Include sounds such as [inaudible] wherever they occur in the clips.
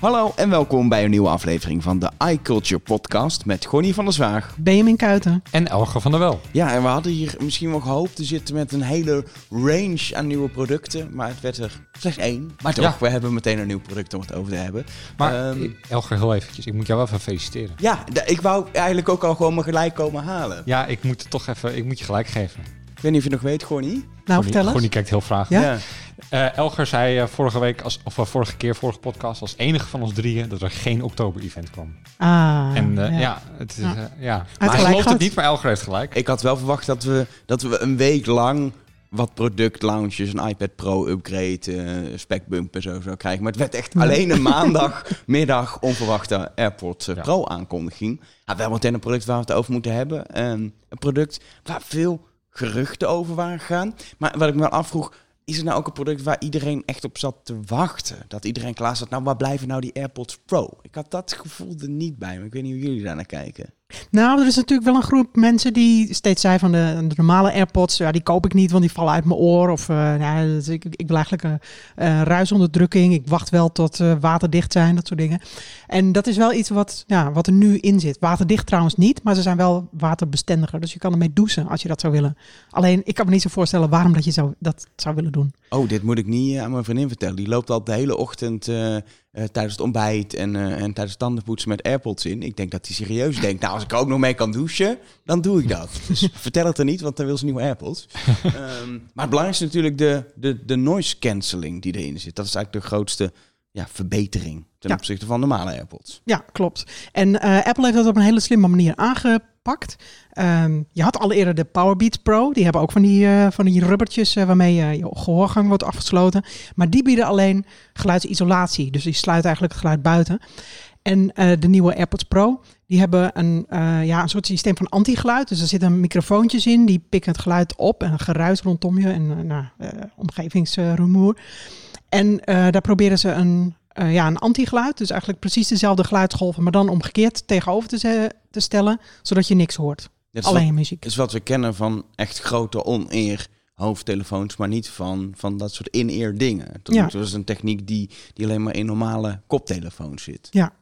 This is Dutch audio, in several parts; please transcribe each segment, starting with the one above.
Hallo en welkom bij een nieuwe aflevering van de iCulture podcast met Gonnie van der Zwaag. Benjamin Kuiten. En Elger van der Wel. Ja, en we hadden hier misschien wel gehoopt te zitten met een hele range aan nieuwe producten, maar het werd er slechts één. Maar toch, Ja. we hebben meteen een nieuw product om het over te hebben. Maar Ehm, Elger, heel eventjes. Ik moet jou wel even feliciteren. ja, ik wou eigenlijk ook al gewoon me gelijk komen halen. Ja, ik moet het toch even... Ik moet je gelijk geven. Ik weet niet of je nog weet, Gonnie. Nou, vertel eens. Gonnie kijkt heel vraag. Ja? Eh, Elger zei eh, vorige week, als, of eh, vorige keer, vorige podcast, als enige van ons drieën, dat er geen oktober-event kwam. Ah, en eh, ja. ja. het is, Ja. ja. Maar hij gelooft het niet, maar Elger heeft gelijk. Ik had wel verwacht dat we, dat we een week lang wat productlaunches, een iPad Pro upgrade, eh spec bump en zo zou krijgen. Maar het werd echt Ja. alleen een [laughs] maandagmiddag onverwachte AirPods Ja. Pro aankondiging. Ja, wel meteen een product waar we het over moeten hebben. Ehm, een product waar veel geruchten over waren gegaan. Maar wat ik me wel afvroeg, is het nou ook een product waar iedereen echt op zat te wachten? Dat iedereen klaar zat, nou waar blijven nou die AirPods Pro? Ik had dat gevoel er niet bij, maar ik weet niet hoe jullie daar naar kijken. Nou, er is natuurlijk wel een groep mensen die steeds zei van de, normale AirPods, ja, die koop ik niet, want die vallen uit mijn oor. Of eh, dus ik, ik wil eigenlijk een eh, ruisonderdrukking. Ik wacht wel tot ze waterdicht zijn, dat soort dingen. En dat is wel iets wat, ja, wat er nu in zit. Waterdicht trouwens niet, maar ze zijn wel waterbestendiger. Dus je kan ermee douchen als je dat zou willen. Alleen, ik kan me niet zo voorstellen waarom dat je zou, dat zou willen doen. Oh, dit moet ik niet eh, aan mijn vriendin vertellen. Die loopt al de hele ochtend eh, tijdens het ontbijt en, eh, en tijdens het tandenpoetsen met AirPods in. Ik denk dat hij serieus denkt, nou als ik ook nog mee kan douchen, dan doe ik dat. [laughs] Dus vertel het er niet, want dan wil ze nieuwe AirPods. [laughs] Ehm, maar het belangrijkste is natuurlijk de, de, de noise cancelling die erin zit. Dat is eigenlijk de grootste ja, verbetering ten Ja. opzichte van normale AirPods. Ja, klopt. En eh, Apple heeft dat op een hele slimme manier aangepakt. Ehm, je had al eerder de Powerbeats Pro. Die hebben ook van die, eh, van die rubbertjes eh, waarmee je, je gehoorgang wordt afgesloten. Maar die bieden alleen geluidsisolatie. Dus die sluiten eigenlijk het geluid buiten. En eh, de nieuwe AirPods Pro, die hebben een, ja, een soort systeem van anti-geluid. Dus er zitten microfoontjes in, die pikken het geluid op en geruis rondom je en nou, omgevingsrumoer. En daar proberen ze een, eh, ja, een anti-geluid, dus eigenlijk precies dezelfde geluidsgolven, maar dan omgekeerd tegenover te, stellen, zodat je niks hoort. Alleen wat, muziek. is wat we kennen van echt grote on-ear hoofdtelefoons, maar niet van, van dat soort in-ear dingen. Tot Ja. toe is een techniek die, die alleen maar in normale koptelefoons zit. Ja.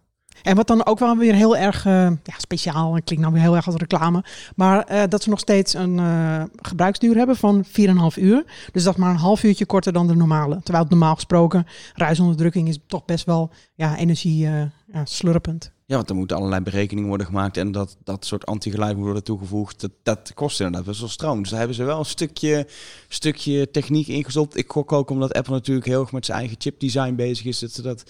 En wat dan ook wel weer heel erg eh, ja, speciaal, klinkt nou weer heel erg als reclame, maar eh, dat ze nog steeds een eh, gebruiksduur hebben van 4,5 uur. Dus dat maar een half uurtje korter dan de normale. Terwijl normaal gesproken, ruisonderdrukking is toch best wel ja, energie ja, slurpend. Ja, want er moeten allerlei berekeningen worden gemaakt en dat, dat soort antigeluid moet worden toegevoegd. Dat, dat kost inderdaad best wel stroom. Dus daar hebben ze wel een stukje, stukje techniek ingestopt. Ik gok ook omdat Apple natuurlijk heel erg met zijn eigen chipdesign bezig is, dat ze dat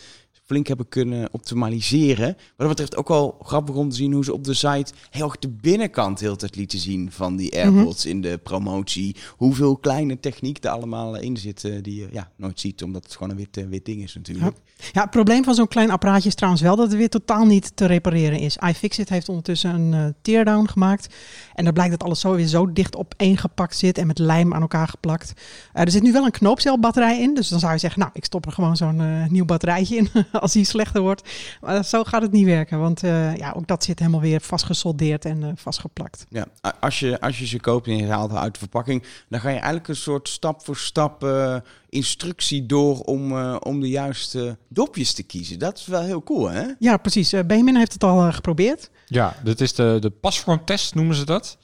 flink hebben kunnen optimaliseren. Wat dat betreft ook wel grappig om te zien hoe ze op de site heel erg de binnenkant heel tijd lieten zien van die AirPods in de promotie. Hoeveel kleine techniek er allemaal in zit eh, die je ja, nooit ziet, omdat het gewoon een wit, eh, wit ding is natuurlijk. Ja, het probleem van zo'n klein apparaatje is trouwens wel dat het weer totaal niet te repareren is. iFixit heeft ondertussen een eh, teardown gemaakt. En dan blijkt dat alles zo weer zo dicht opeengepakt zit en met lijm aan elkaar geplakt. Er zit nu wel een knoopcelbatterij in. Dus dan zou je zeggen, nou, ik stop er gewoon zo'n nieuw batterijtje in [laughs] [laughs] als die slechter wordt. Maar zo gaat het niet werken, want eh, ja, ook dat zit helemaal weer vastgesoldeerd en eh, vastgeplakt. Ja, als je, als je ze koopt en je haalt uit de verpakking, dan ga je eigenlijk een soort stap voor stap eh, instructie door om, eh, om de juiste dopjes te kiezen. Dat is wel heel cool, hè? Ja, precies. Benjamin heeft het al geprobeerd. Ja, dit is de, de pasvormtest, noemen ze dat.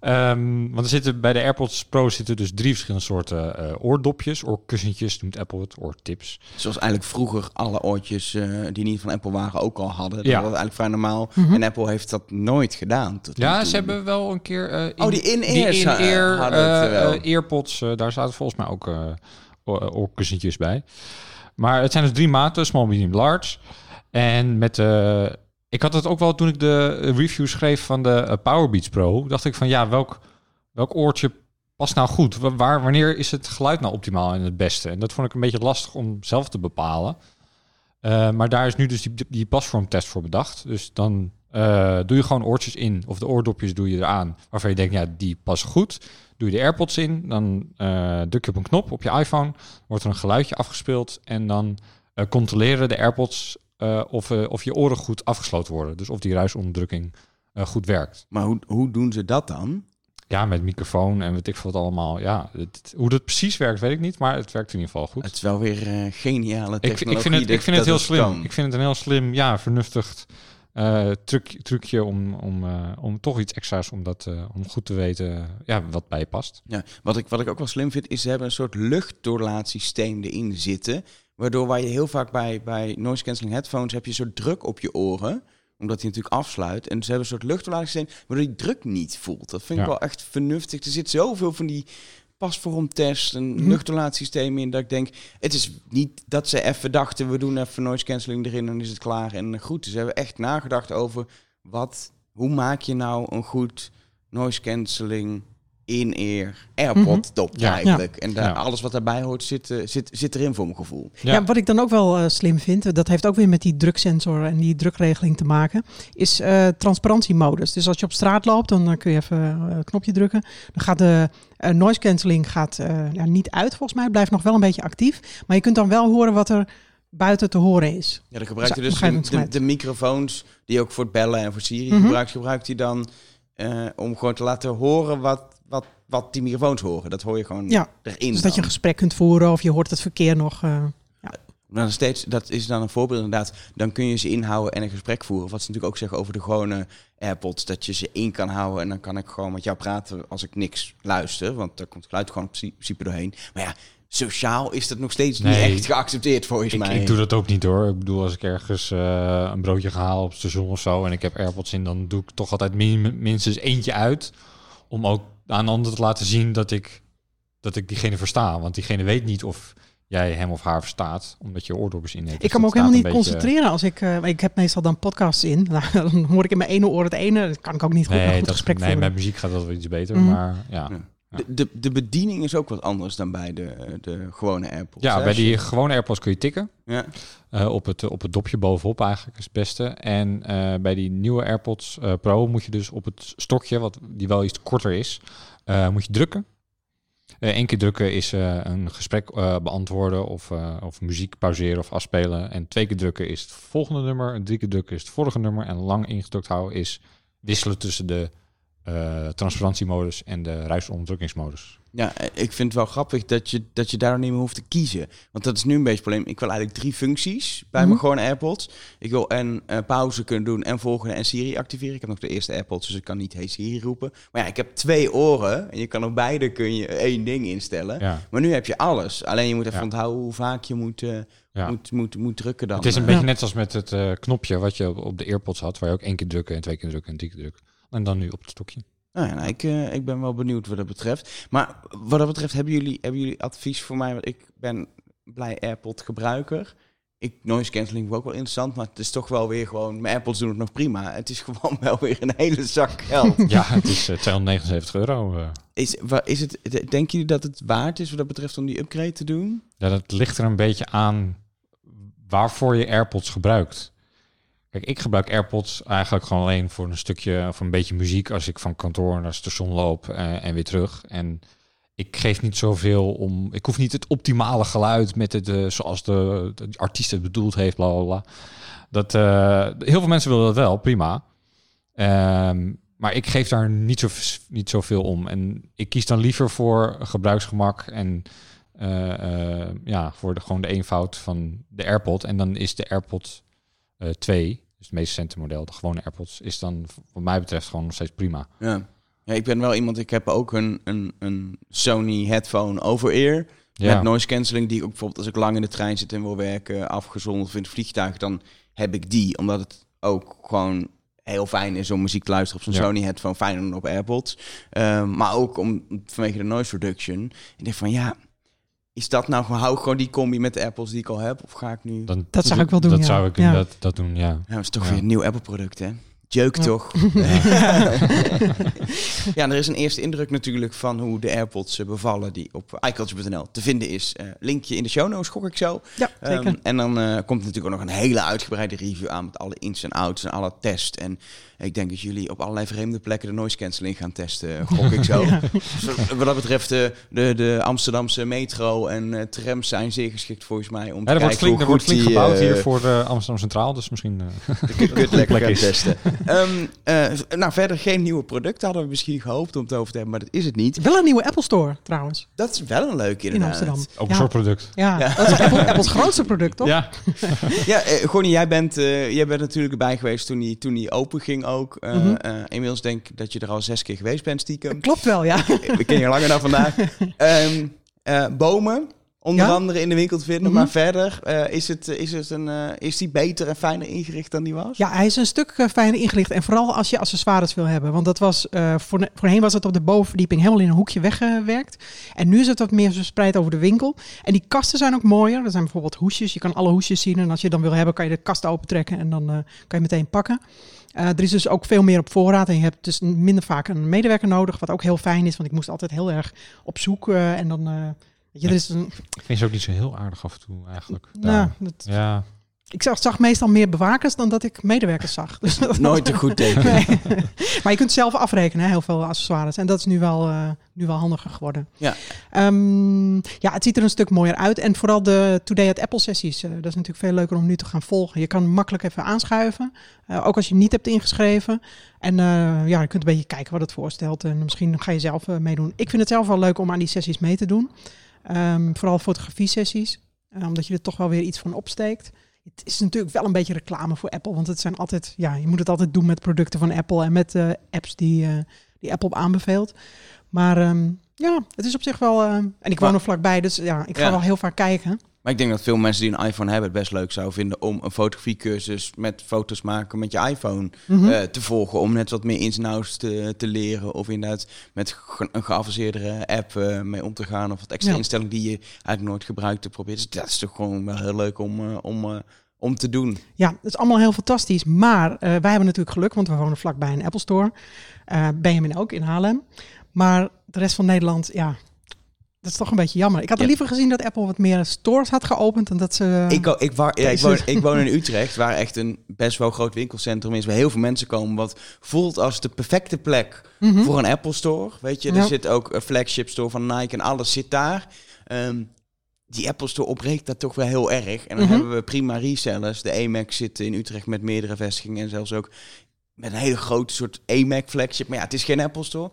Ehm, want er zitten bij de AirPods Pro zitten dus drie verschillende soorten eh, oordopjes, oorkussentjes noemt Apple het, oortips. Zoals eigenlijk vroeger alle oortjes eh, die niet van Apple waren ook al hadden. Dat Ja. was eigenlijk vrij normaal. Mhm. En Apple heeft dat nooit gedaan. tot nu Ja, ze hebben wel een keer... eh, Oh, die in-ears, die in-ear, eh, hadden het, eh, wel. eh, earpods, eh, daar zaten volgens mij ook eh, oor- oorkussentjes bij. Maar het zijn dus drie maten, small, medium, large. En met de... ik had het ook wel toen ik de review schreef van de eh, Powerbeats Pro. Dacht ik van ja, welk, welk oortje past nou goed? Wa- Waar, wanneer is het geluid nou optimaal en het beste? En dat vond ik een beetje lastig om zelf te bepalen. Eh, maar daar is nu dus die, die pasvormtest voor bedacht. Dus dan eh, doe je gewoon oortjes in. Of de oordopjes doe je eraan. Waarvan je denkt, ja, die passen goed. Doe je de AirPods in. Dan druk je op een knop op je iPhone. Wordt er een geluidje afgespeeld. En dan controleren de AirPods eh, of, eh, of je oren goed afgesloten worden. Dus of die ruisonderdrukking eh, goed werkt. Maar hoe, hoe doen ze dat dan? Ja, met microfoon en weet ik veel wat allemaal. Ja, het, hoe dat precies werkt, weet ik niet. Maar het werkt in ieder geval goed. Het is wel weer eh, geniale Ik, technologie. ik vind het, ik vind het heel slim. kan. Ik vind het een heel slim, ja, vernuftig truc, trucje om, om, om toch iets extra's om dat om goed te weten ja, wat bij past. Ja, wat ik, wat ik ook wel slim vind, is ze hebben een soort luchtdoorlaatsysteem erin zitten. Waardoor waar je heel vaak bij, bij noise cancelling headphones heb je een soort druk op je oren. Omdat die natuurlijk afsluit. En ze hebben een soort luchtdoorlaatsysteem waardoor je druk niet voelt. Dat vind ik wel echt vernuftig. Er zit zoveel van die pasvormtest en Mhm. luchtdoorlaatsysteem in dat ik denk, het is niet dat ze even dachten, we doen even noise cancelling erin en is het klaar en goed. Ze hebben echt nagedacht over wat, hoe maak je nou een goed noise cancelling in-ear AirPod top Ja. eigenlijk. En daar, Ja. alles wat daarbij hoort zit, eh, zit, zit erin voor mijn gevoel. Ja. wat ik dan ook wel eh, slim vind, dat heeft ook weer met die druksensor en die drukregeling te maken, is eh, transparantiemodus. Dus als je op straat loopt, dan eh, kun je even eh, een knopje drukken. Dan gaat de eh, noise cancelling gaat, eh, ja, niet uit volgens mij, blijft nog wel een beetje actief. Maar je kunt dan wel horen wat er buiten te horen is. Ja, dan gebruikt hij Zo, dus de, microfoons die ook voor het bellen en voor Siri Mhm. gebruikt, gebruikt hij dan eh, om gewoon te laten horen wat, wat, wat die microfoons horen. Dat hoor je gewoon Ja, erin. Dus dat je een gesprek kunt voeren of je hoort het verkeer nog. eh, Maar dan steeds, dat is dan een voorbeeld inderdaad. Dan kun je ze inhouden en een gesprek voeren. Wat ze natuurlijk ook zeggen over de gewone AirPods. Dat je ze in kan houden en dan kan ik gewoon met jou praten als ik niks luister. Want daar komt het geluid gewoon in principe doorheen. Maar ja, sociaal is dat nog steeds Nee. niet echt geaccepteerd volgens Ik, mij. ik doe dat ook niet hoor. Ik bedoel, als ik ergens eh, een broodje ga halen op het station of zo en ik heb AirPods in, dan doe ik toch altijd min- minstens eentje uit. Om ook aan de ander te laten zien dat ik, dat ik diegene versta. Want diegene weet niet of jij hem of haar verstaat, omdat je oordoppers in hebt. Ik kan me ook Dus helemaal niet beetje- concentreren als ik. eh, ik heb meestal dan podcasts in. Nou, [laughs] dan hoor ik in mijn ene oor het ene. Dat kan ik ook niet goed, een Nee, goed dat, gesprek nee, voeren. met muziek gaat dat wel iets beter. Mhm. Maar ja. Ja. De, de, de bediening is ook wat anders dan bij de, de gewone AirPods. Ja, hè? bij die gewone AirPods kun je tikken. Ja. Eh, op, het, op het dopje bovenop eigenlijk is het beste. En eh, bij die nieuwe AirPods eh, Pro moet je dus op het stokje, wat die wel iets korter is, moet je drukken. Eén keer drukken is een gesprek beantwoorden of, of muziek pauzeren of afspelen. En twee keer drukken is het volgende nummer. En drie keer drukken is het vorige nummer. En lang ingedrukt houden is wisselen tussen de eh, transparantiemodus en de ruisonderdrukkingsmodus. Ja, eh, ik vind het wel grappig dat je, dat je daar niet meer hoeft te kiezen. Want dat is nu een beetje het probleem. Ik wil eigenlijk drie functies bij Mhm. mijn gewone AirPods. Ik wil en eh, pauze kunnen doen en volgende en Siri activeren. Ik heb nog de eerste AirPods, dus ik kan niet Hey Siri roepen. Maar ja, ik heb twee oren en je kan op beide kun je één ding instellen. Ja. Maar nu heb je alles. Alleen je moet even Ja. onthouden hoe vaak je moet, eh, Ja. moet, moet, moet drukken dan. Het is een beetje net als met het eh, knopje wat je op, op de AirPods had, waar je ook één keer drukken en twee keer drukken en drie keer drukken. En dan nu op het stokje. Nou ja, nou, ik, eh, ik ben wel benieuwd wat dat betreft. Maar wat dat betreft, hebben jullie, hebben jullie advies voor mij? Want ik ben blij AirPod gebruiker. Ik, noise cancelling ook wel interessant, maar het is toch wel weer gewoon... Mijn AirPods doen het nog prima. Het is gewoon [laughs] wel weer een hele zak geld. [laughs] Ja, het is eh, 279 euro. eh. is, wa- is het, denken jullie dat het waard is wat dat betreft om die upgrade te doen? Ja, dat ligt er een beetje aan waarvoor je AirPods gebruikt. Ik gebruik AirPods eigenlijk gewoon alleen voor een stukje, voor een beetje muziek als ik van kantoor naar station loop eh, en weer terug. En ik geef niet zoveel om. Ik hoef niet het optimale geluid met het, eh, zoals de, artiest het bedoeld heeft, bla bla. Dat, eh, heel veel mensen willen dat wel, prima. Ehm, maar ik geef daar niet, zo, niet zoveel om. En ik kies dan liever voor gebruiksgemak en ja, voor de, gewoon de eenvoud van de AirPod. En dan is de AirPod eh 2, dus het meest recente model, de gewone AirPods, is dan wat mij betreft gewoon nog steeds prima. Ja. ja, ik ben wel iemand... Ik heb ook een, een, een Sony headphone over-ear... Ja, Met noise cancelling, die ik ook bijvoorbeeld als ik lang in de trein zit en wil werken, afgezonderd of in het vliegtuig, dan heb ik die. Omdat het ook gewoon heel fijn is om muziek te luisteren op zo'n Ja. Sony headphone, fijn dan op AirPods. Ehm, maar ook om, vanwege de noise reduction. Ik denk van ja, is dat nou gewoon, hou ik gewoon die combi met de AirPods die ik al heb? Of ga ik nu... dan, Dat zou ik wel doen, Dat ja. zou ik Ja. inderdaad dat doen, ja. Nou, dat is toch Ja. weer een nieuw Apple product, hè? Jeuk toch? [laughs] ja, er is een eerste indruk natuurlijk van hoe de AirPods eh, bevallen die op iCulture.nl te vinden is. Eh, linkje in de show notes, gok ik zo. Ja, zeker. Ehm, en dan eh, komt er natuurlijk ook nog een hele uitgebreide review aan met alle ins en outs en alle tests. En ik denk dat jullie op allerlei vreemde plekken de noise cancelling gaan testen, gok ik zo. [laughs] Ja. Dus wat dat betreft, eh, de, de Amsterdamse metro en eh, trams zijn zeer geschikt volgens mij om te Ja, er wordt kijken flink, er hoe wordt goed flink die, gebouwd hier voor de Amsterdam Centraal, dus misschien... eh, de kut- [laughs] kut lekker plek gaan is. testen. [laughs] Ehm, eh, nou, verder geen nieuwe producten. Hadden we misschien gehoopt om het over te hebben, maar dat is het niet. Wel een nieuwe Apple Store trouwens, Dat is wel een leuke in inderdaad. Amsterdam. Ook een ja. soort product. Ja, Ja. dat is Apple, Apples [laughs] grootste product, toch? Ja, [laughs] Ja, eh, Gonnie, jij bent, eh, jij bent natuurlijk erbij geweest toen die, toen die open ging ook. Eh, Mhm. eh, inmiddels denk ik dat je er al zes keer geweest bent, stiekem. Klopt wel, ja. We kennen je langer dan vandaag. Ehm, eh, bomen, onder Ja? andere in de winkel te vinden. Mhm. Maar verder, eh, is, het, is, het een, eh, is die beter en fijner ingericht dan die was? Ja, hij is een stuk eh, fijner ingericht. En vooral als je accessoires wil hebben. Want dat was, eh, voor, voorheen was het op de bovenverdieping helemaal in een hoekje weggewerkt. En nu is het wat meer verspreid over de winkel. En die kasten zijn ook mooier. Er zijn bijvoorbeeld hoesjes. Je kan alle hoesjes zien. En als je dan wil hebben, kan je de kast opentrekken. En dan eh, kan je meteen pakken. Eh, er is dus ook veel meer op voorraad. En je hebt dus minder vaak een medewerker nodig. Wat ook heel fijn is. Want ik moest altijd heel erg op zoek. eh, en dan... eh, weet je, er is een, ik vind ze ook niet zo heel aardig af en toe eigenlijk. nou, dat, Ja, ik zag, zag meestal meer bewakers dan dat ik medewerkers zag. [laughs] Dus dat- Nooit een goed teken. Nee. [laughs] maar je kunt zelf afrekenen, hè, heel veel accessoires. En dat is nu wel, eh, nu wel handiger geworden. Ja. Ehm, ja, het ziet er een stuk mooier uit. En vooral de Today at Apple sessies. eh, dat is natuurlijk veel leuker om nu te gaan volgen. Je kan makkelijk even aanschuiven. eh, ook als je niet hebt ingeschreven. En eh, ja, je kunt een beetje kijken wat het voorstelt. En misschien ga je zelf eh, meedoen. Ik vind het zelf wel leuk om aan die sessies mee te doen. Ehm, vooral fotografie sessies. eh, omdat je er toch wel weer iets van opsteekt. Het is natuurlijk wel een beetje reclame voor Apple. Want het zijn altijd, ja, je moet het altijd doen met producten van Apple en met eh, apps die, eh, die Apple aanbeveelt. Maar ehm, ja, het is op zich wel. en ik woon er vlakbij, dus ja, ik ga Ja. wel heel vaak kijken. Maar ik denk dat veel mensen die een iPhone hebben het best leuk zouden vinden om een fotografiecursus met foto's maken met je iPhone Mhm. eh, te volgen. Om net wat meer ins en outs te, te leren. Of inderdaad met ge- een geavanceerdere app eh, mee om te gaan. Of wat extra Ja. instellingen die je eigenlijk nooit gebruikt te proberen. Dus dat is toch gewoon wel heel leuk om, eh, om, om te doen. Ja, dat is allemaal heel fantastisch. Maar wij hebben natuurlijk geluk, want we wonen vlakbij een Apple Store. Benjamin ook in Haarlem. Maar de rest van Nederland, ja, dat is toch een beetje jammer. Ik had er Ja. liever gezien dat Apple wat meer stores had geopend. En dat ze. Ik, ik, wa- ja, ik, woon, ik woon in Utrecht, waar echt een best wel groot winkelcentrum is, waar heel veel mensen komen. Wat voelt als de perfecte plek Mhm. voor een Apple Store. Weet je, er Ja. zit ook een flagship store van Nike en alles zit daar. Ehm, die Apple Store opbreekt dat toch wel heel erg. En dan Mhm. hebben we prima resellers. De AMAC zit in Utrecht met meerdere vestigingen en zelfs ook met een hele grote soort AMAC flagship. Maar ja, het is geen Apple Store.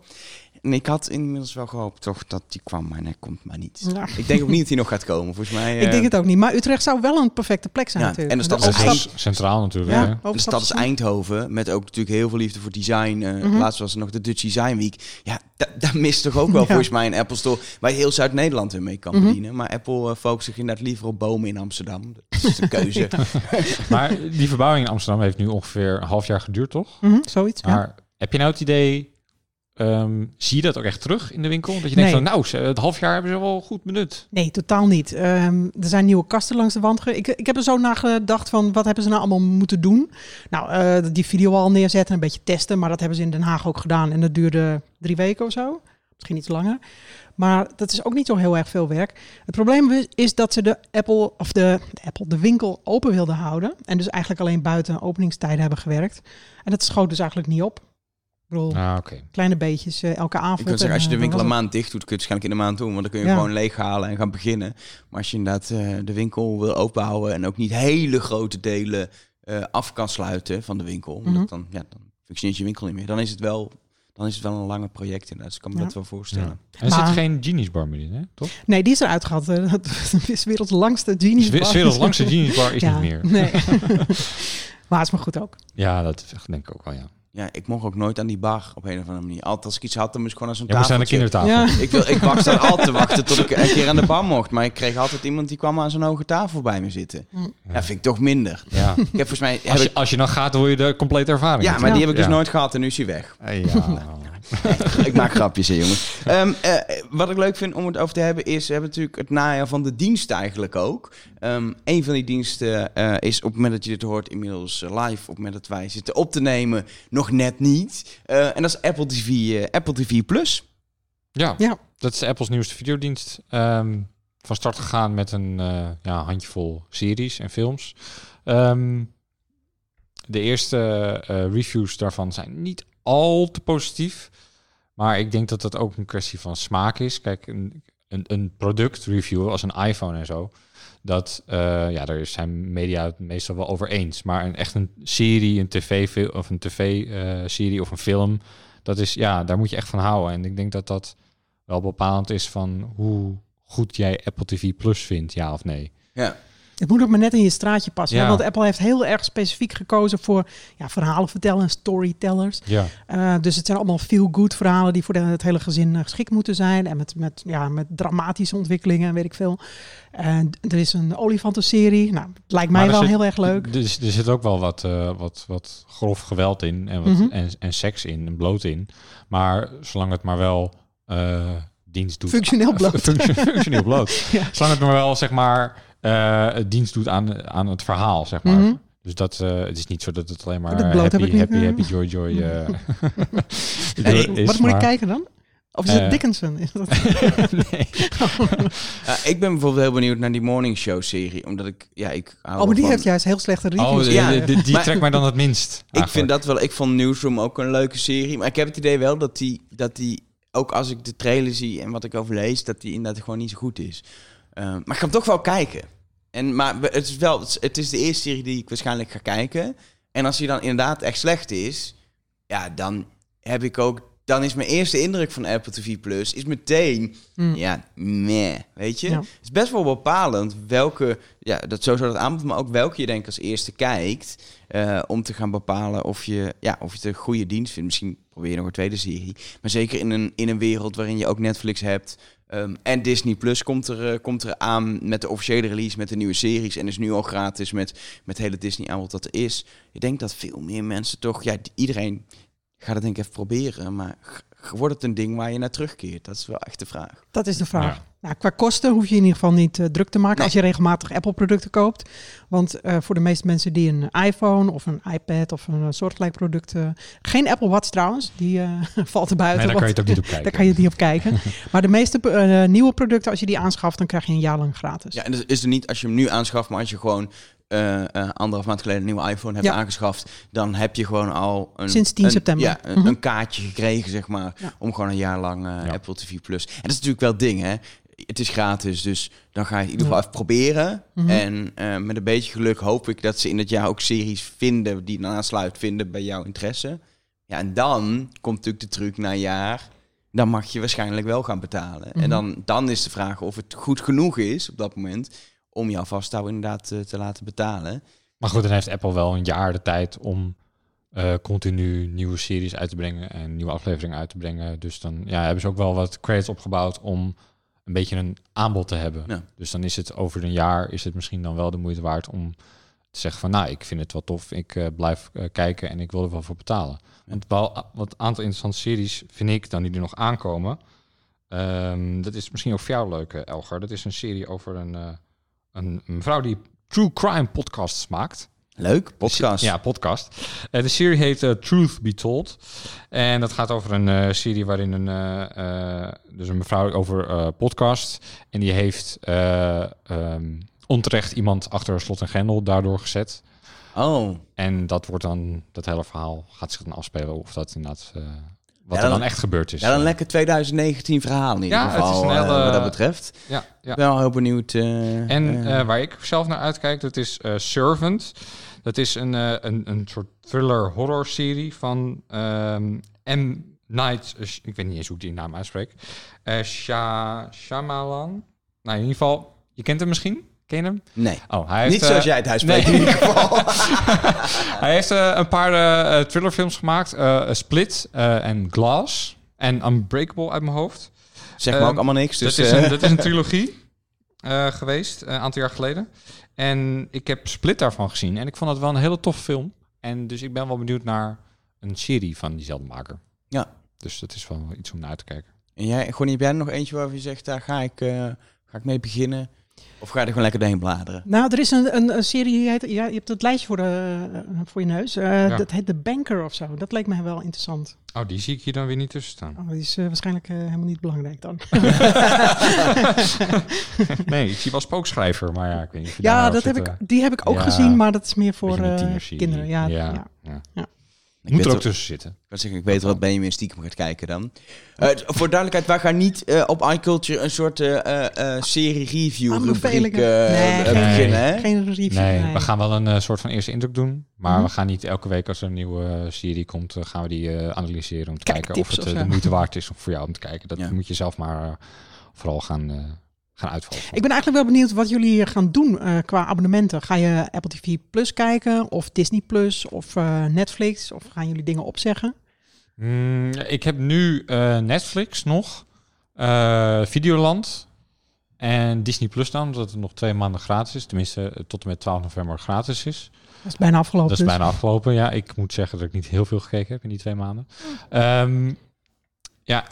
Ik had inmiddels wel gehoopt toch dat die kwam, maar hij komt maar niet. Ja. Ik denk ook niet dat hij nog gaat komen. Volgens mij. Ik eh, denk het ook niet. Maar Utrecht zou wel een perfecte plek zijn Ja, natuurlijk. en de stad dat is Eind- centraal natuurlijk. Ja, de stad is. Eindhoven, met ook natuurlijk heel veel liefde voor design. eh, Mhm. Laatst was er nog de Dutch Design Week. Ja, da- daar mist toch ook wel Ja. volgens mij een Apple Store... waar je heel Zuid-Nederland weer mee kan Mhm. bedienen. Maar Apple uh, focust zich inderdaad liever op bomen in Amsterdam. Dat is de keuze. [laughs] Maar die verbouwing in Amsterdam heeft nu ongeveer een half jaar geduurd, toch? Mhm, zoiets. ja. Maar heb je nou het idee, ehm, zie je dat ook echt terug in de winkel? Dat je denkt Nee. van, nou, het half jaar hebben ze wel goed benut. Nee, totaal niet. Ehm, er zijn nieuwe kasten langs de wand. ge- Ik, ik heb er zo nagedacht van wat hebben ze nou allemaal moeten doen. Nou, eh, die video al neerzetten, een beetje testen. Maar dat hebben ze in Den Haag ook gedaan. En dat duurde drie weken of zo. Misschien iets langer. Maar dat is ook niet zo heel erg veel werk. Het probleem is, is dat ze de Apple of de, de Apple de winkel open wilden houden. En dus eigenlijk alleen buiten openingstijden hebben gewerkt. En dat schoot dus eigenlijk niet op. Bedoel, Ah, oké. kleine beetjes eh, elke avond. Je kunt zeggen, en, als je de eh, winkel dan een maand dicht doet, kun je het waarschijnlijk in een maand doen. Want dan kun je Ja. gewoon leeghalen en gaan beginnen. Maar als je inderdaad eh, de winkel wil openhouden... en ook niet hele grote delen eh, af kan sluiten van de winkel... omdat Mhm. dan, ja, dan functioneert je winkel niet meer. Dan is het wel, dan is het wel een lange project inderdaad. Dus ik kan me Ja. dat wel voorstellen. En er zit geen Genius bar meer in, hè? toch? het- Nee, die is eruit gehad. Eh, [laughs] Dat is werelds langste. Dus werelds langste [laughs] Genius bar is Ja, niet meer. Nee. [laughs] maar is maar goed ook. Ja, dat denk ik ook wel, ja. Ja, ik mocht ook nooit aan die bar op een of andere manier. Altijd als ik iets had, dan moest ik gewoon aan zo'n aan de tafeltje. kindertafel. Ja. Ik, wil, ik wacht daar [laughs] altijd te wachten tot ik een keer aan de bar mocht. Maar ik kreeg altijd iemand die kwam aan zo'n hoge tafel bij me zitten. Ja, vind ik toch minder. Ja. Ik heb volgens mij... Heb Als, je, ik, als je dan gaat, wil je de complete ervaring. ja, maar die heb ik dus Ja. nooit gehad en nu is hij weg. Eh, [laughs] Ik maak grapjes, hè, jongens. Ehm, eh, wat ik leuk vind om het over te hebben is... We hebben natuurlijk het najaar van de dienst eigenlijk ook. Ehm een van die diensten eh, is op het moment dat je dit hoort inmiddels live. Op het moment dat wij zitten op te nemen, nog net niet. Eh, en dat is Apple TV, eh, Apple TV Plus. ja, Ja. dat is Apple's nieuwste videodienst. Ehm, van start gegaan met een eh, ja, handjevol series en films. Ehm, de eerste eh, reviews daarvan zijn niet al te positief. Maar ik denk dat dat ook een kwestie van smaak is. Kijk, een, een, een productreview als een iPhone en zo. Dat, eh, ja, daar zijn media het meestal wel over eens. Maar een, echt een serie, een tv of een tv-serie of een film, dat is, ja, daar moet je echt van houden. En ik denk dat dat wel bepalend is van hoe goed jij Apple TV Plus vindt, ja of nee. Ja. Het moet ook maar net in je straatje passen. hè? Want Apple heeft heel erg specifiek gekozen voor ja, verhalen vertellen en storytellers. Ja. Eh, dus het zijn allemaal feel-good verhalen die voor de- het hele gezin eh, geschikt moeten zijn. En met, met, ja, met dramatische ontwikkelingen en weet ik veel. Er is een olifantenserie. Nou, het lijkt mij wel zit- heel erg leuk. Er, er zit ook wel wat, eh, wat, wat grof geweld in en, wat, Mhm. en, en seks in en bloot in. Maar zolang het maar wel dienst doet. Functioneel [laughs] bloot. Function- functioneel bloot. [laughs] Ja. Zolang het maar wel, zeg maar, het dienst doet aan, aan het verhaal, zeg maar. Mhm. Dus dat, eh, het is niet zo dat het alleen maar Dat happy, happy, eh. happy, joy, joy [laughs] eh, [laughs] Hey, is, Wat moet ik kijken dan? Of is het Eh, Dickinson? Is dat... [laughs] nee. Ja, ik ben bijvoorbeeld heel benieuwd naar die Morning Show serie. Omdat ik, ja, ik hou Oh, maar die van- heeft juist heel slechte reviews. Oh, Ja, die, die, trekt mij dan het minst. Ik vind dat wel. Ik vond Newsroom ook een leuke serie. Maar ik heb het idee wel dat die, dat die ook als ik de trailer zie en wat ik over lees, dat die inderdaad gewoon niet zo goed is. Eh, maar ik ga hem toch wel kijken. En, maar het is wel, het is- de eerste serie die ik waarschijnlijk ga kijken. En als die dan inderdaad echt slecht is, ja, dan heb ik ook. Dan is mijn eerste indruk van Apple TV Plus is meteen, Mm. ja, meh, weet je. Ja. Het is best wel bepalend welke, ja, dat sowieso dat aanbod, maar ook welke je denk als eerste kijkt. eh, om te gaan bepalen of je, ja, of je het een goede dienst vindt. Misschien probeer je nog een tweede serie. Maar zeker in een, in een wereld waarin je ook Netflix hebt. Ehm, en Disney Plus komt er, eh, komt er aan met de officiële release met de nieuwe series. En is nu al gratis met, met het hele Disney aanbod dat er is. Ik denk dat veel meer mensen toch, ja, iedereen gaat het denk ik even proberen. Maar wordt het een ding waar je naar terugkeert? Dat is wel echt de vraag. Dat is de vraag. Ja. Nou, qua kosten hoef je in ieder geval niet eh, druk te maken Nee. als je regelmatig Apple-producten koopt. Want eh, voor de meeste mensen die een iPhone of een iPad of een eh, soortgelijk product... eh, geen Apple Watch trouwens, die eh, [laughs] valt er buiten. Nee, daar kan je het ook niet op kijken. [laughs] Daar kan je het niet op kijken. [laughs] maar de meeste eh, nieuwe producten, als je die aanschaft, dan krijg je een jaar lang gratis. Ja, en dat is er niet als je hem nu aanschaft, maar als je gewoon anderhalf maand geleden een nieuwe iPhone hebt Ja. aangeschaft, dan heb je gewoon al een, Sinds 10 een- september. Ja, een, Mhm. een kaartje gekregen, zeg maar, Ja. om gewoon een jaar lang eh, Ja. Apple TV Plus. En dat is natuurlijk wel het ding, hè. Het is gratis, dus dan ga je in ieder geval Ja. even proberen. Mhm. En eh, met een beetje geluk hoop ik dat ze in het jaar ook series vinden die dan aansluit vinden bij jouw interesse. Ja, en dan komt natuurlijk de truc na een jaar. Dan mag je waarschijnlijk wel gaan betalen. Mhm. En dan, dan is de vraag of het goed genoeg is op dat moment om jou vasthouden inderdaad eh, te laten betalen. Maar goed, dan heeft Apple wel een jaar de tijd om eh, continu nieuwe series uit te brengen en nieuwe afleveringen uit te brengen. Dus dan ja, hebben ze ook wel wat credits opgebouwd om een beetje een aanbod te hebben. Ja. Dus dan is het over een jaar is het misschien dan wel de moeite waard om te zeggen van nou, ik vind het wel tof, ik eh, blijf kijken en ik wil er wel voor betalen. Want wel wat aantal interessante series vind ik dan die er nog aankomen. Ehm, dat is misschien ook voor jou leuk, Elgar. Dat is een serie over een, een, mevrouw die true crime podcasts maakt. Leuk, podcast. Ja, podcast. Eh, de serie heet eh, Truth Be Told. En dat gaat over een eh, serie waarin een, dus een mevrouw over podcast. En die heeft eh, ehm, onterecht iemand achter slot en grendel daardoor gezet. Oh, En dat wordt dan, dat hele verhaal gaat zich dan afspelen of dat inderdaad, wat Ja, er dan- dan echt gebeurd is. ja, een lekker 2019 verhaal in ieder Ja, het is een eh, hele- wat dat betreft. Ja, ja. Ben wel heel benieuwd. eh, En eh, waar ik zelf naar uitkijk, dat is Servant. Dat is een, een, een soort thriller horror serie van ehm M. Night, ik weet niet eens hoe ik die naam uitspreek. Eh Sha, Shyamalan. Nou, in ieder geval, je kent hem misschien? Ken je hem? nee, Oh, hij heeft, niet zoals eh, jij het uitspreekt nee. in ieder geval. [laughs] hij heeft eh, een paar eh, thrillerfilms gemaakt. Split en Glass. En Unbreakable uit mijn hoofd. Zeg Ehm, ook allemaal niks. Dus, dat, is een, dat is een trilogie geweest, een aantal jaar geleden. En ik heb Split daarvan gezien. En ik vond het wel een hele toffe film. En dus ik ben wel benieuwd naar een serie van diezelfde maker. Ja. Dus dat is wel iets om naar te kijken. En jij, Gonnie, heb jij nog eentje waarvan je zegt, daar ga ik, ga ik mee beginnen? Of ga je er gewoon lekker doorheen bladeren? Nou, er is een, een, een serie, die heet, ja, je hebt het lijstje voor, de, eh, voor je neus. Eh, Ja. Dat heet The Banker of zo. Dat leek mij wel interessant. Oh, die zie ik hier dan weer niet tussen staan. Oh, die is eh, waarschijnlijk helemaal niet belangrijk dan. [laughs] nee, ik zie wel spookschrijver, maar ja, ik weet niet of ja, daarop dat heb ik, die heb ik ook ja, gezien, maar dat is meer voor eh, kinderen. Ja, ja. ja. Ik Moet er ook wel- tussen zitten. Ik zeggen, ik weet wat Benjamin stiekem gaat kijken dan. Eh, voor duidelijkheid, wij gaan niet eh, op iCulture een soort eh, serie review rubriek eh, Nee, geen- beginnen. Hè? Geen review. Nee, nee. we gaan wel een eh, soort van eerste indruk doen. Maar Mhm. we gaan niet elke week als er een nieuwe serie komt, gaan we die eh, analyseren om te kijken of het of de moeite waard is om voor jou om te kijken. Dat Ja. moet je zelf maar eh, vooral gaan, eh, gaan uitvallen. Ik ben eigenlijk wel benieuwd wat jullie gaan doen eh, qua abonnementen. Ga je Apple TV Plus kijken of Disney Plus of eh, Netflix? Of gaan jullie dingen opzeggen? Mm, ik heb nu eh, Netflix nog, eh, Videoland en Disney Plus dan, omdat het nog twee maanden gratis is. Tenminste, tot en met 12 november gratis is. Dat is bijna afgelopen. Dat is dus. bijna afgelopen. Ja, ik moet zeggen dat ik niet heel veel gekeken heb in die twee maanden. Ehm, ja,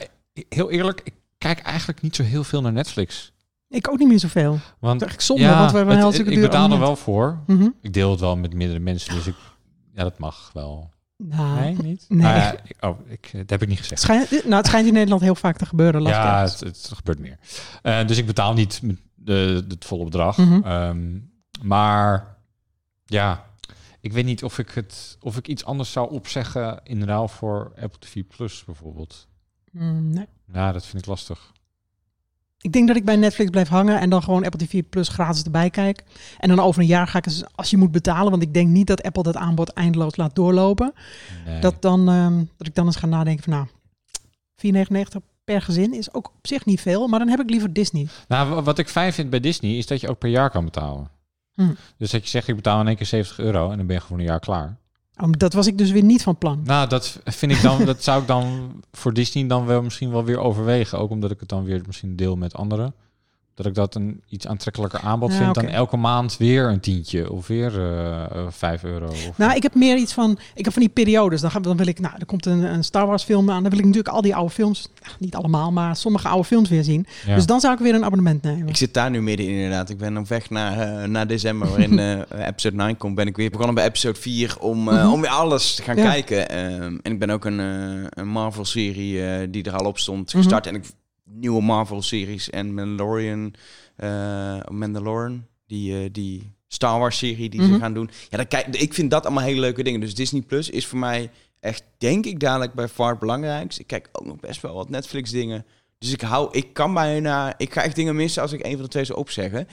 heel eerlijk, ik kijk eigenlijk niet zo heel veel naar Netflix. Ik ook niet meer zoveel. Want Dat eigenlijk zonde, want we hebben een hartstikke ik duur betaal er wel voor. Mhm. Ik deel het wel met meerdere mensen, dus ik, ja, dat mag wel. Nou, Nee, niet? nee. Ja, ik- oh, ik, dat heb ik niet gezegd. schijnt, nou, het schijnt in Nederland heel vaak te gebeuren. Ja, het, het gebeurt meer. Eh, dus ik betaal niet de, het volle bedrag. Mhm. Ehm, maar ja, ik weet niet of ik, het, of ik iets anders zou opzeggen in ruil voor Apple TV Plus bijvoorbeeld. Mm, nee. Ja, dat vind ik lastig. Ik denk dat ik bij Netflix blijf hangen en dan gewoon Apple TV Plus gratis erbij kijk. En dan over een jaar ga ik eens, als je moet betalen, want ik denk niet dat Apple dat aanbod eindeloos laat doorlopen. Nee. Dat, dan, ehm, dat ik dan eens ga nadenken van nou, 4,99 per gezin is ook op zich niet veel, maar dan heb ik liever Disney. Nou, wa- wat ik fijn vind bij Disney is dat je ook per jaar kan betalen. Hm. Dus dat je zegt, ik betaal in één keer 70 euro en dan ben je gewoon een jaar klaar. Dat was ik dus weer niet van plan. Nou, dat vind ik dan, dat zou ik dan voor Disney dan wel misschien wel weer overwegen. Ook omdat ik het dan weer misschien deel met anderen. Dat ik dat een iets aantrekkelijker aanbod Ja, vind dan elke maand weer een tientje of weer eh eh, 5 euro. Of, Nou, ik heb meer iets van, ik heb van die periodes. Dan, dan wil ik, nou, er komt een, een Star Wars film aan. Dan wil ik natuurlijk al die oude films, nou, niet allemaal, maar sommige oude films weer zien. ja. Dus dan zou ik weer een abonnement nemen. Ik zit daar nu midden in inderdaad. Ik ben op weg naar, eh, naar december, waarin [laughs] eh, episode 9 komt. Ben ik weer begonnen bij episode 4 om, eh, Mhm. om weer alles te gaan Ja. kijken. Ehm, en ik ben ook een, een Marvel-serie eh, die er al op stond Mhm. gestart. En ik nieuwe Marvel-series en Mandalorian, Mandalorian, die, eh, die Star Wars-serie die Mhm. ze gaan doen. Ja, dan kijk, ik vind dat allemaal hele leuke dingen. Dus Disney Plus is voor mij echt, denk ik, dadelijk bij far het belangrijkste. Ik kijk ook nog best wel wat Netflix-dingen. Dus ik hou, ik kan bijna, ik ga echt dingen missen als ik een van de twee zou opzeggen.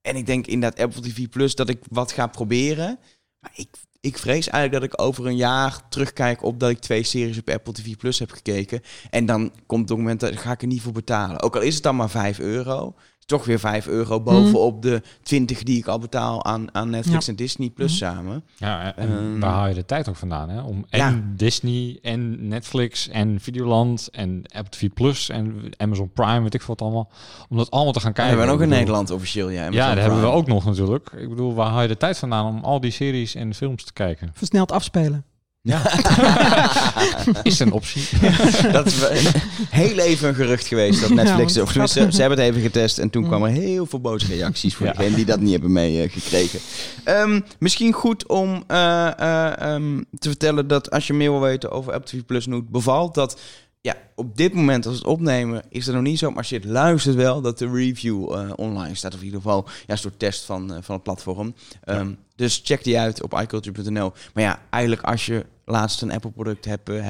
En ik denk in dat Apple TV Plus dat ik wat ga proberen. Maar ik, ik vrees eigenlijk dat ik over een jaar terugkijk op dat ik twee series op Apple TV Plus heb gekeken. En dan komt het moment dat ga ik er niet voor betalen. Ook al is het dan maar 5 euro. Toch weer 5 euro bovenop de 20 die ik al betaal aan, aan Netflix Ja. en Disney Plus Mhm. samen. ja, en Ehm, waar haal je de tijd ook vandaan? Hè? Om en Ja. Disney en Netflix en Videoland en Apple TV Plus en Amazon Prime, weet ik veel wat allemaal. Om dat allemaal te gaan En kijken. we hebben ook in bedoel- Nederland officieel. Ja, Ja, Amazon dat hebben we ook nog natuurlijk. Ik bedoel, waar haal je de tijd vandaan om al die series en films te kijken? Versneld afspelen. Ja. [laughs] Is een optie. dat is heel even een gerucht geweest dat Netflix... Ja, of tenminste, ze hebben het even getest en toen Mm. kwamen heel veel boze reacties voor Ja. degenen die dat niet hebben meegekregen. Ehm misschien goed om eh, eh, ehm, te vertellen dat als je meer wil weten over Apple TV Plus het bevalt, dat ja, op dit moment als we het opnemen is het nog niet zo, maar als je het luistert wel, dat de review eh, online staat. Of in ieder geval ja, een soort test van, eh, van het platform. Ehm, Dus check die uit op iculture.nl. Maar ja, eigenlijk als je laatst een Apple product hebt, eh,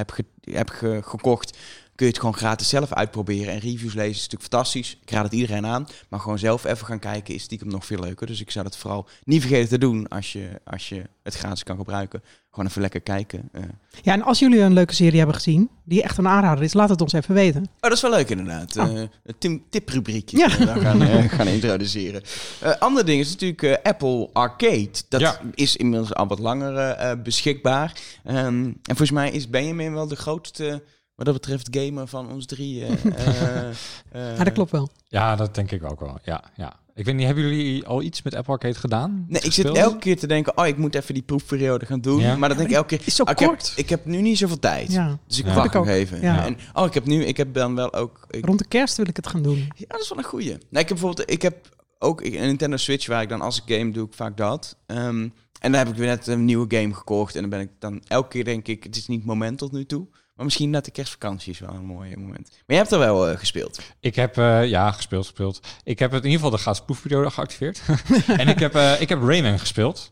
ge- gekocht, kun je het gewoon gratis zelf uitproberen. En reviews lezen is natuurlijk fantastisch. Ik raad het iedereen aan. Maar gewoon zelf even gaan kijken is stiekem nog veel leuker. Dus ik zou dat vooral niet vergeten te doen als je, als je het gratis kan gebruiken. Gewoon even lekker kijken. Eh, Ja, en als jullie een leuke serie hebben gezien, die echt een aanrader is, laat het ons even weten. Oh, dat is wel leuk inderdaad. Oh. Eh, een tiprubriekje Ja. die we daar gaan, [laughs] eh, gaan introduceren. Eh ander ding is natuurlijk eh, Apple Arcade. Dat Ja. is inmiddels al wat langer eh, eh, beschikbaar. Ehm, en volgens mij is Benjamin wel de grootste, wat dat betreft, gamer van ons drie. eh, [laughs] eh, eh, Ja, dat klopt wel. Ja, dat denk ik ook wel. Ja, ja. Ik weet niet, hebben jullie al iets met Apple Arcade gedaan? Nee, ik Gespeeld? zit elke keer te denken, oh, ik moet even die proefperiode gaan doen. Ja. Maar dan denk ik elke keer, Is zo oh, ik, heb, kort. ik heb nu niet zoveel tijd. Ja. Dus ik Ja. wacht nog ook. even. Ja. En, oh, ik heb nu, ik heb dan wel ook... Ik, Rond de kerst wil ik het gaan doen. Ja, dat is wel een goeie. Nee, ik heb bijvoorbeeld, ik heb ook een Nintendo Switch waar ik dan als ik game doe, ik vaak dat. Ehm, en dan heb ik weer net een nieuwe game gekocht en dan ben ik dan elke keer denk ik, het is niet het moment tot nu toe. Maar misschien net de kerstvakantie is wel een mooi moment. Maar je hebt er wel eh, gespeeld. Ik heb, eh, ja, gespeeld, gespeeld. Ik heb in ieder geval de gratis proefperiode geactiveerd. [laughs] en ik heb, eh, ik heb Rayman gespeeld.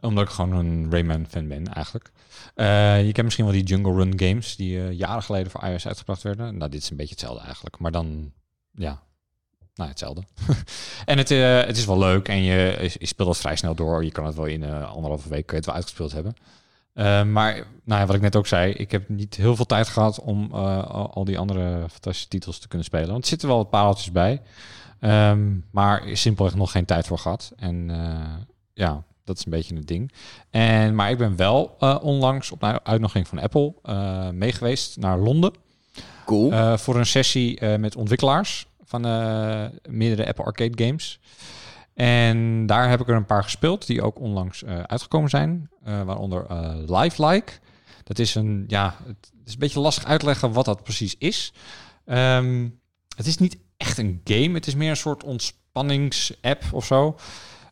Omdat ik gewoon een Rayman fan ben, eigenlijk. Je kent misschien wel die Jungle Run games die jaren geleden voor iOS uitgebracht werden. Nou, dit is een beetje hetzelfde eigenlijk. Maar dan, ja, nou, hetzelfde. [laughs] en het, het is wel leuk en je, je speelt het vrij snel door. Je kan het wel in anderhalve week het wel uitgespeeld hebben. Eh, maar nou ja, wat ik net ook zei, ik heb niet heel veel tijd gehad om eh, al, die andere fantastische titels te kunnen spelen. Want er zitten wel wat pareltjes bij. Ehm, maar is simpelweg nog geen tijd voor gehad. En eh, ja, dat is een beetje het ding. En, maar ik ben wel onlangs op een uitnodiging van Apple meegeweest naar Londen. Cool. Voor een sessie met ontwikkelaars van meerdere Apple Arcade games. En daar heb ik er een paar gespeeld die ook onlangs eh, uitgekomen zijn. eh, waaronder eh Lifelike. Dat is een, ja, het is een beetje lastig uitleggen wat dat precies is. Ehm, het is niet echt een game, het is meer een soort ontspannings-app of zo.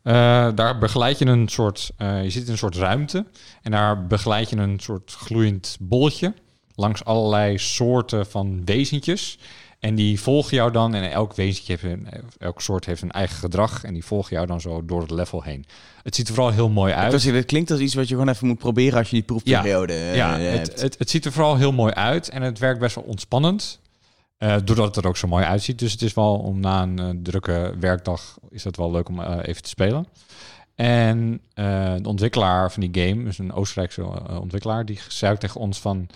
Daar begeleid je een soort, je zit in een soort ruimte en daar begeleid je een soort gloeiend bolletje langs allerlei soorten van wezentjes. En die volgen jou dan en elk wezentje heeft een, elk soort heeft een eigen gedrag en die volgen jou dan zo door het level heen. Het ziet er vooral heel mooi uit. Dus het klinkt als iets wat je gewoon even moet proberen als je die proefperiode eh, Ja, hebt. het, het, het ziet er vooral heel mooi uit en het werkt best wel ontspannend. eh, doordat het er ook zo mooi uitziet. Dus het is wel om na een eh, drukke werkdag is dat wel leuk om even te spelen. En de ontwikkelaar van die game, dus een Oostenrijkse ontwikkelaar, die zei ook tegen ons van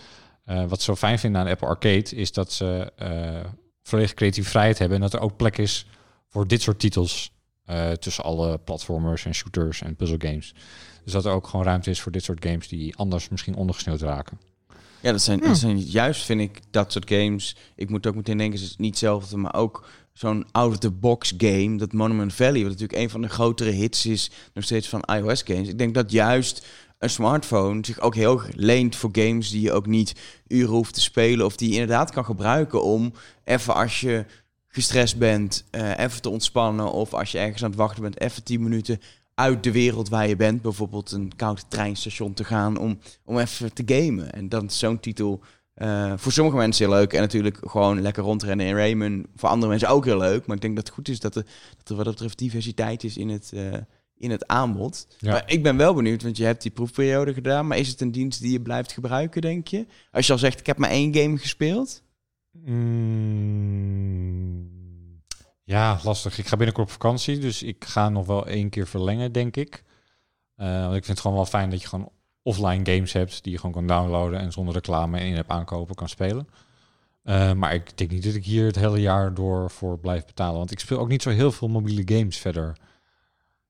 eh, wat ze zo fijn vinden aan de Apple Arcade is dat ze eh volledige creatieve vrijheid hebben en dat er ook plek is voor dit soort titels eh, tussen alle platformers en shooters en puzzle games. Dus dat er ook gewoon ruimte is voor dit soort games die anders misschien ondergesneeuwd raken. Ja, dat zijn, dat zijn juist, vind ik, dat soort games. Ik moet ook meteen denken, het is niet hetzelfde, maar ook zo'n out-of-the-box game. Dat Monument Valley, wat natuurlijk een van de grotere hits is, nog steeds van iOS games. Ik denk dat juist een smartphone zich ook heel leent voor games die je ook niet uren hoeft te spelen. Of die je inderdaad kan gebruiken om even als je gestrest bent, eh, even te ontspannen. Of als je ergens aan het wachten bent, even 10 minuten uit de wereld waar je bent. Bijvoorbeeld een koud treinstation te gaan om, om even te gamen. En dan zo'n titel eh, voor sommige mensen heel leuk. En natuurlijk gewoon lekker rondrennen in Rayman. Voor andere mensen ook heel leuk. Maar ik denk dat het goed is dat er, dat er wat dat betreft diversiteit is in het, eh, in het aanbod. Ja. Maar ik ben wel benieuwd, want je hebt die proefperiode gedaan. Maar is het een dienst die je blijft gebruiken, denk je? Als je al zegt, ik heb maar één game gespeeld. Mm, ja, lastig. Ik ga binnenkort op vakantie, dus ik ga nog wel één keer verlengen, denk ik. Eh, want ik vind het gewoon wel fijn dat je gewoon offline games hebt die je gewoon kan downloaden en zonder reclame in heb aankopen kan spelen. Eh, maar ik denk niet dat ik hier het hele jaar door voor blijf betalen. Want ik speel ook niet zo heel veel mobiele games verder.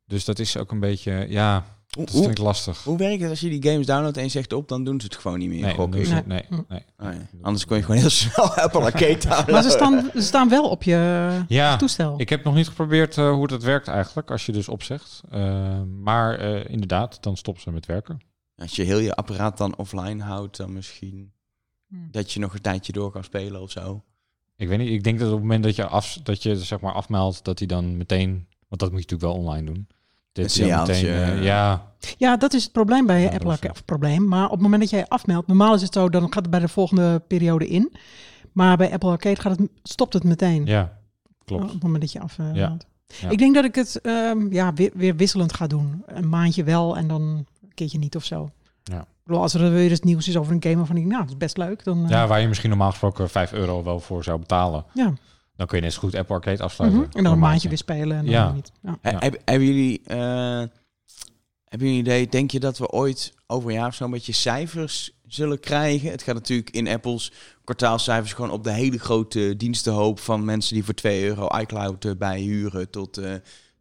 Dus dat is ook een beetje, ja, Hoe, dat vind ik lastig. hoe werkt het als je die games downloadt en je zegt op, dan doen ze het gewoon niet meer? Nee, nee, Nee. nee. Oh ja. Anders kon je gewoon heel [laughs] snel Apple [laughs] Arcade downloaden. Maar ze staan, ze staan wel op je Ja, toestel. Ik heb nog niet geprobeerd eh, hoe dat werkt eigenlijk, als je dus opzegt. Eh, maar eh, inderdaad, dan stoppen ze met werken. Als je heel je apparaat dan offline houdt, dan misschien Hmm. dat je nog een tijdje door kan spelen of zo. Ik weet niet, ik denk dat op het moment dat je, af, dat je zeg maar afmeldt, dat hij dan meteen, want dat moet je natuurlijk wel online doen. Dit Een hij dan signaaltje, eh, eh. ja, Ja, dat is het probleem bij Ja, Apple. Of probleem, maar op het moment dat jij afmeldt, normaal is het zo, dan gaat het bij de volgende periode in. Maar bij Apple Arcade gaat het, stopt het meteen. ja, Op klopt. het moment dat je afmeldt. Ja. Ja. Ik denk dat ik het ehm, ja, weer, weer wisselend ga doen. Een maandje wel en dan een keertje niet of zo. Ja. Als er weer eens nieuws is over een game waarvan ik, nou, dat is best leuk. Dan, eh, Ja, waar je misschien normaal gesproken 5 euro wel voor zou betalen. ja. Dan kun je net zo goed Apple Arcade Mhm. afsluiten. En dan een maandje weer spelen en dan Ja. niet. Ja. He- Ja. heb- hebben jullie eh, hebben jullie een idee, denk je dat we ooit over een jaar of zo een beetje cijfers zullen krijgen? Het gaat natuurlijk in Apple's kwartaalcijfers gewoon op de hele grote dienstenhoop van mensen die voor 2 euro iCloud eh, bijhuren tot, eh,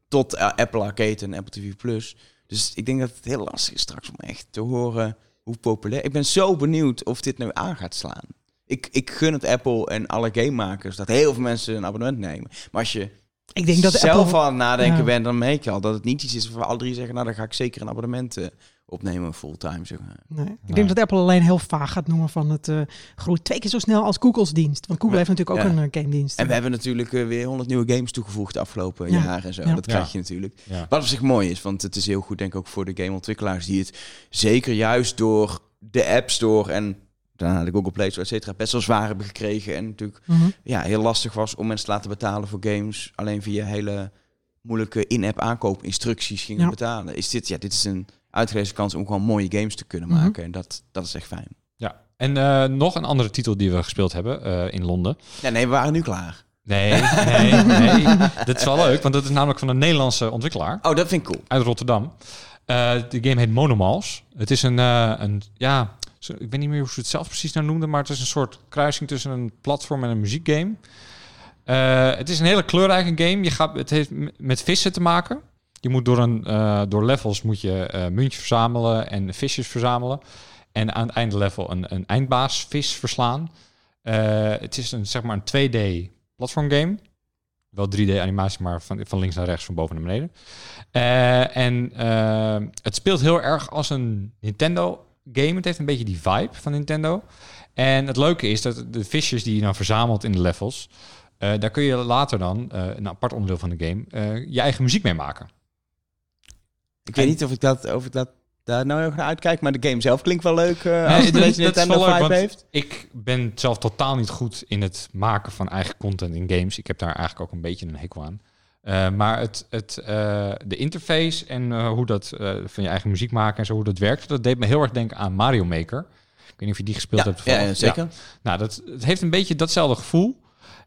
tot Apple Arcade en Apple TV Plus. Dus ik denk dat het heel lastig is straks om echt te horen hoe populair. Ik ben zo benieuwd of dit nu aan gaat slaan. Ik, ik gun het Apple en alle gamemakers dat heel veel mensen een abonnement nemen. Maar als je Ik denk dat zelf Apple... al aan het nadenken Ja. bent, dan merk je al dat het niet iets is waar alle drie zeggen, nou dan ga ik zeker een abonnement eh, opnemen fulltime. Zeg maar. Nee. Ik denk dat Apple alleen heel vaag gaat noemen van het eh groeit twee keer zo snel als Google's dienst. Want Google Ja. heeft natuurlijk ook Ja. een eh, game dienst. En we hebben natuurlijk weer 100 nieuwe games toegevoegd de afgelopen Ja. jaar en zo. Ja. Dat krijg je natuurlijk. Ja. Wat op zich mooi is, want het is heel goed denk ik ook voor de gameontwikkelaars die het zeker juist door de App Store en daarna de Google Play Store, et cetera, best wel zwaar hebben gekregen. En natuurlijk Mhm. ja, heel lastig was om mensen te laten betalen voor games. Alleen via hele moeilijke in-app aankoopinstructies gingen Ja. betalen. Is dit, ja, dit is een uitgelezen kans om gewoon mooie games te kunnen Mhm. maken. En dat, dat is echt fijn. Ja. En eh, nog een andere titel die we gespeeld hebben eh, in Londen. Ja, nee, we waren nu klaar. Nee, nee, nee. [laughs] Dat is wel leuk, want dat is namelijk van een Nederlandse ontwikkelaar Oh, dat vind ik cool. uit Rotterdam. Eh, de game heet Monomals. Het is een, eh, een ja, ik weet niet meer hoe ze het zelf precies nou noemden, maar het is een soort kruising tussen een platform en een muziekgame. Eh, het is een hele kleurrijke game. Je gaat, het heeft met vissen te maken. Je moet door, een, eh, door levels moet je eh, muntjes verzamelen en visjes verzamelen. En aan het einde level een, een eindbaasvis verslaan. Het is een, zeg maar een 2D platformgame. Wel 3D animatie, maar van, van links naar rechts, van boven naar beneden. En het speelt heel erg als een Nintendo game. Het heeft een beetje die vibe van Nintendo. En het leuke is dat de visjes die je dan verzamelt in de levels... eh, daar kun je later dan, eh, een apart onderdeel van de game, eh, je eigen muziek mee maken. Ik weet niet of ik, dat, of ik dat, daar nou heel erg naar uitkijk, maar de game zelf klinkt wel leuk als het een beetje Nintendo leuk, vibe heeft. Ik ben zelf totaal niet goed in het maken van eigen content in games. Ik heb daar eigenlijk ook een beetje een hekel aan. Eh, maar het, het, eh, de interface en eh, hoe dat van je eigen muziek maken en zo, hoe dat werkt, dat deed me heel erg denken aan Mario Maker. Ik weet niet of je die gespeeld Ja, hebt. ja, ja, zeker. Nou, dat, het heeft een beetje datzelfde gevoel.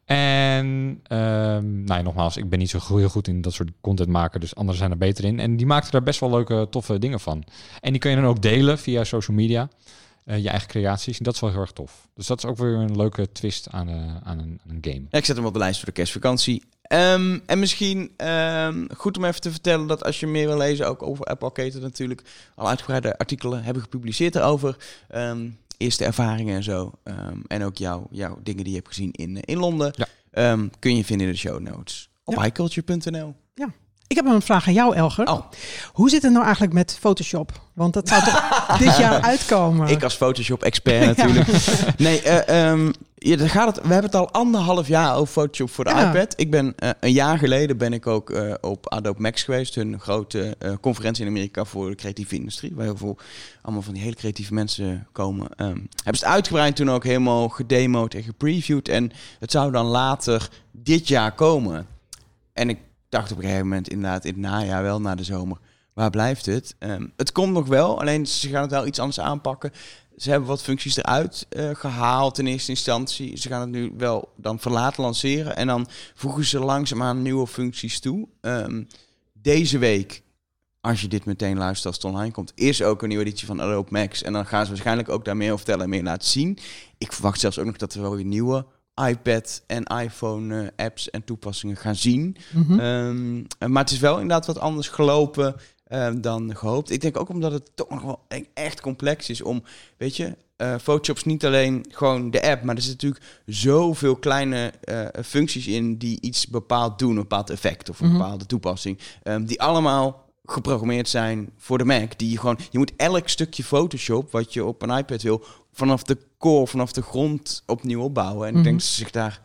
En ehm, nou ja, nogmaals, ik ben niet zo heel goed in dat soort content maken, dus anderen zijn er beter in. En die maakten daar best wel leuke, toffe dingen van. En die kun je dan ook delen via social media, eh, je eigen creaties. En dat is wel heel erg tof. Dus dat is ook weer een leuke twist aan, eh, aan, een, aan een game. Ja, ik zet hem op de lijst voor de kerstvakantie. Ehm, en misschien ehm, goed om even te vertellen dat als je meer wil lezen, ook over Apple Arcade natuurlijk al uitgebreide artikelen hebben gepubliceerd erover. Ehm, eerste ervaringen en zo. En ook jouw, jouw dingen die je hebt gezien in, eh, in Londen. Ja. Kun je vinden in de show notes. Op Ja. highculture.nl. Ik heb een vraag aan jou, Elger. Oh, Hoe zit het nou eigenlijk met Photoshop? Want dat zou toch [laughs] dit jaar uitkomen? ik als Photoshop-expert natuurlijk. [laughs] Nee, eh, ehm, ja, daar gaat het, we hebben het al anderhalf jaar over Photoshop voor de Ja. iPad. Ik ben eh, een jaar geleden ben ik ook eh, op Adobe Max geweest, hun grote conferentie in Amerika voor de creatieve industrie, waar heel veel allemaal van die hele creatieve mensen komen. Ehm, hebben ze het uitgebreid toen ook helemaal gedemoed en gepreviewd en het zou dan later dit jaar komen. En ik dacht op een gegeven moment inderdaad in het najaar wel na de zomer. Waar blijft het? Ehm, het komt nog wel, alleen ze gaan het wel iets anders aanpakken. Ze hebben wat functies eruit eh, gehaald in eerste instantie. Ze gaan het nu wel dan verlaten lanceren. En dan voegen ze langzaamaan nieuwe functies toe. Ehm, deze week, als je dit meteen luistert als het online komt, is ook een nieuwe editie van Adobe Max. En dan gaan ze waarschijnlijk ook daar meer over vertellen en meer laten zien. Ik verwacht zelfs ook nog dat we wel weer nieuwe iPad en iPhone eh, apps en toepassingen gaan zien. Mhm. Ehm, maar het is wel inderdaad wat anders gelopen ehm, dan gehoopt. Ik denk ook omdat het toch nog wel e- echt complex is om, weet je, eh Photoshop is niet alleen gewoon de app, maar er zitten natuurlijk zoveel kleine eh, functies in die iets bepaald doen, een bepaald effect of een Mhm. bepaalde toepassing, ehm, die allemaal geprogrammeerd zijn voor de Mac. Die je gewoon, je moet elk stukje Photoshop wat je op een iPad wil, vanaf de core, vanaf de grond opnieuw opbouwen. En ik Mhm. denk dat ze zich daar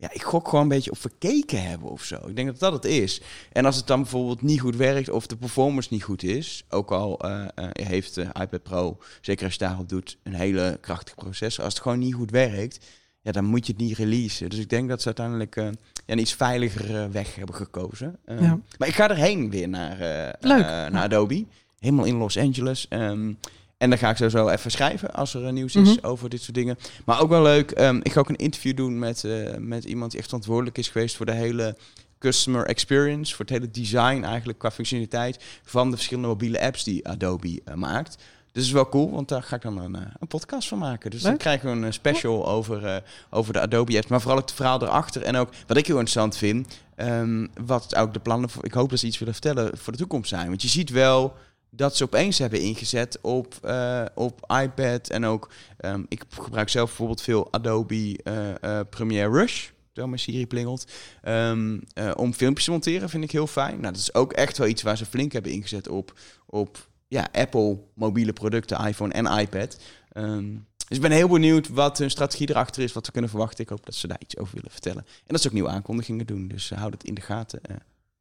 ja, ik gok gewoon een beetje op verkeken hebben of zo. Ik denk dat dat het is. En als het dan bijvoorbeeld niet goed werkt of de performance niet goed is, ook al eh, eh, heeft de iPad Pro, zeker als je daarop doet, een hele krachtige processor. Als het gewoon niet goed werkt, ja, dan moet je het niet releasen. Dus ik denk dat ze uiteindelijk ja, een iets veiligere weg hebben gekozen. Eh, Ja. Maar ik ga erheen weer naar, Leuk. naar Adobe. Helemaal in Los Angeles. Ehm, en dan ga ik sowieso even schrijven als er nieuws is Mhm. over dit soort dingen. Maar ook wel leuk, ehm, ik ga ook een interview doen met, eh, met iemand die echt verantwoordelijk is geweest voor de hele customer experience, voor het hele design eigenlijk qua functionaliteit van de verschillende mobiele apps die Adobe eh, maakt. Dus dat is wel cool, want daar ga ik dan een, eh, een podcast van maken. Dus dan krijgen we een special over, over de Adobe apps, maar vooral ook het verhaal erachter. En ook wat ik heel interessant vind, ehm, wat ook de plannen voor, ik hoop dat ze iets willen vertellen voor de toekomst zijn. Want je ziet wel dat ze opeens hebben ingezet op, eh, op iPad en ook, ehm, ik gebruik zelf bijvoorbeeld veel Adobe eh, eh, Premiere Rush, terwijl mijn Siri plingelt, Ehm, eh, om filmpjes te monteren vind ik heel fijn. Nou, dat is ook echt wel iets waar ze flink hebben ingezet op, op ja, Apple mobiele producten, iPhone en iPad. Ehm, dus ik ben heel benieuwd wat hun strategie erachter is, wat we kunnen verwachten. Ik hoop dat ze daar iets over willen vertellen. En dat ze ook nieuwe aankondigingen doen, dus houd het in de gaten.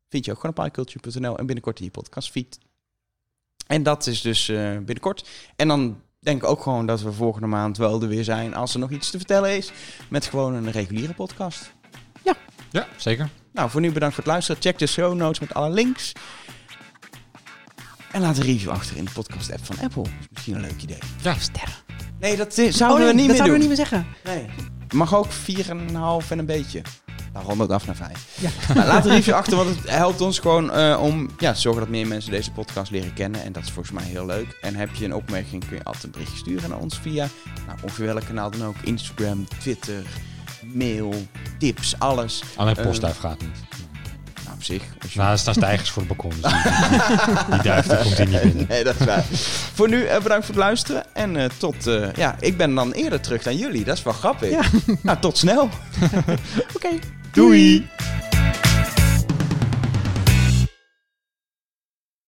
Vind je ook gewoon op iCulture.nl en binnenkort in je podcastfeed. En dat is dus uh, binnenkort. En dan denk ik ook gewoon dat we volgende maand wel er weer zijn als er nog iets te vertellen is. Met gewoon een reguliere podcast. Ja. Ja, zeker. Nou, voor nu bedankt voor het luisteren. Check de show notes met alle links. En laat een review achter in de podcast app van Apple. Dat is misschien een leuk idee. Ja. Sterren. Nee, dat zouden Oh, we niet dat meer zouden we niet meer zeggen. Nee. Mag ook 4,5 en een beetje. Nou, 100 af naar 5. Ja. Maar laat een review achter, want het helpt ons gewoon eh, om ja, te zorgen dat meer mensen deze podcast leren kennen. En dat is volgens mij heel leuk. En heb je een opmerking, kun je altijd een berichtje sturen naar ons via nou, ongeveer welk kanaal dan ook. Instagram, Twitter, mail, tips, alles. Alleen Eh, postduif gaat niet. Op zich. Als je... Nou, er staan stijgers voor het balkon. Dus die, duif die komt hier niet binnen. Nee, dat is waar. Voor nu eh, bedankt voor het luisteren. En eh, tot, eh, ja, ik ben dan eerder terug dan jullie. Dat is wel grappig. Ja. Nou, tot snel. [laughs] Oké. Doei.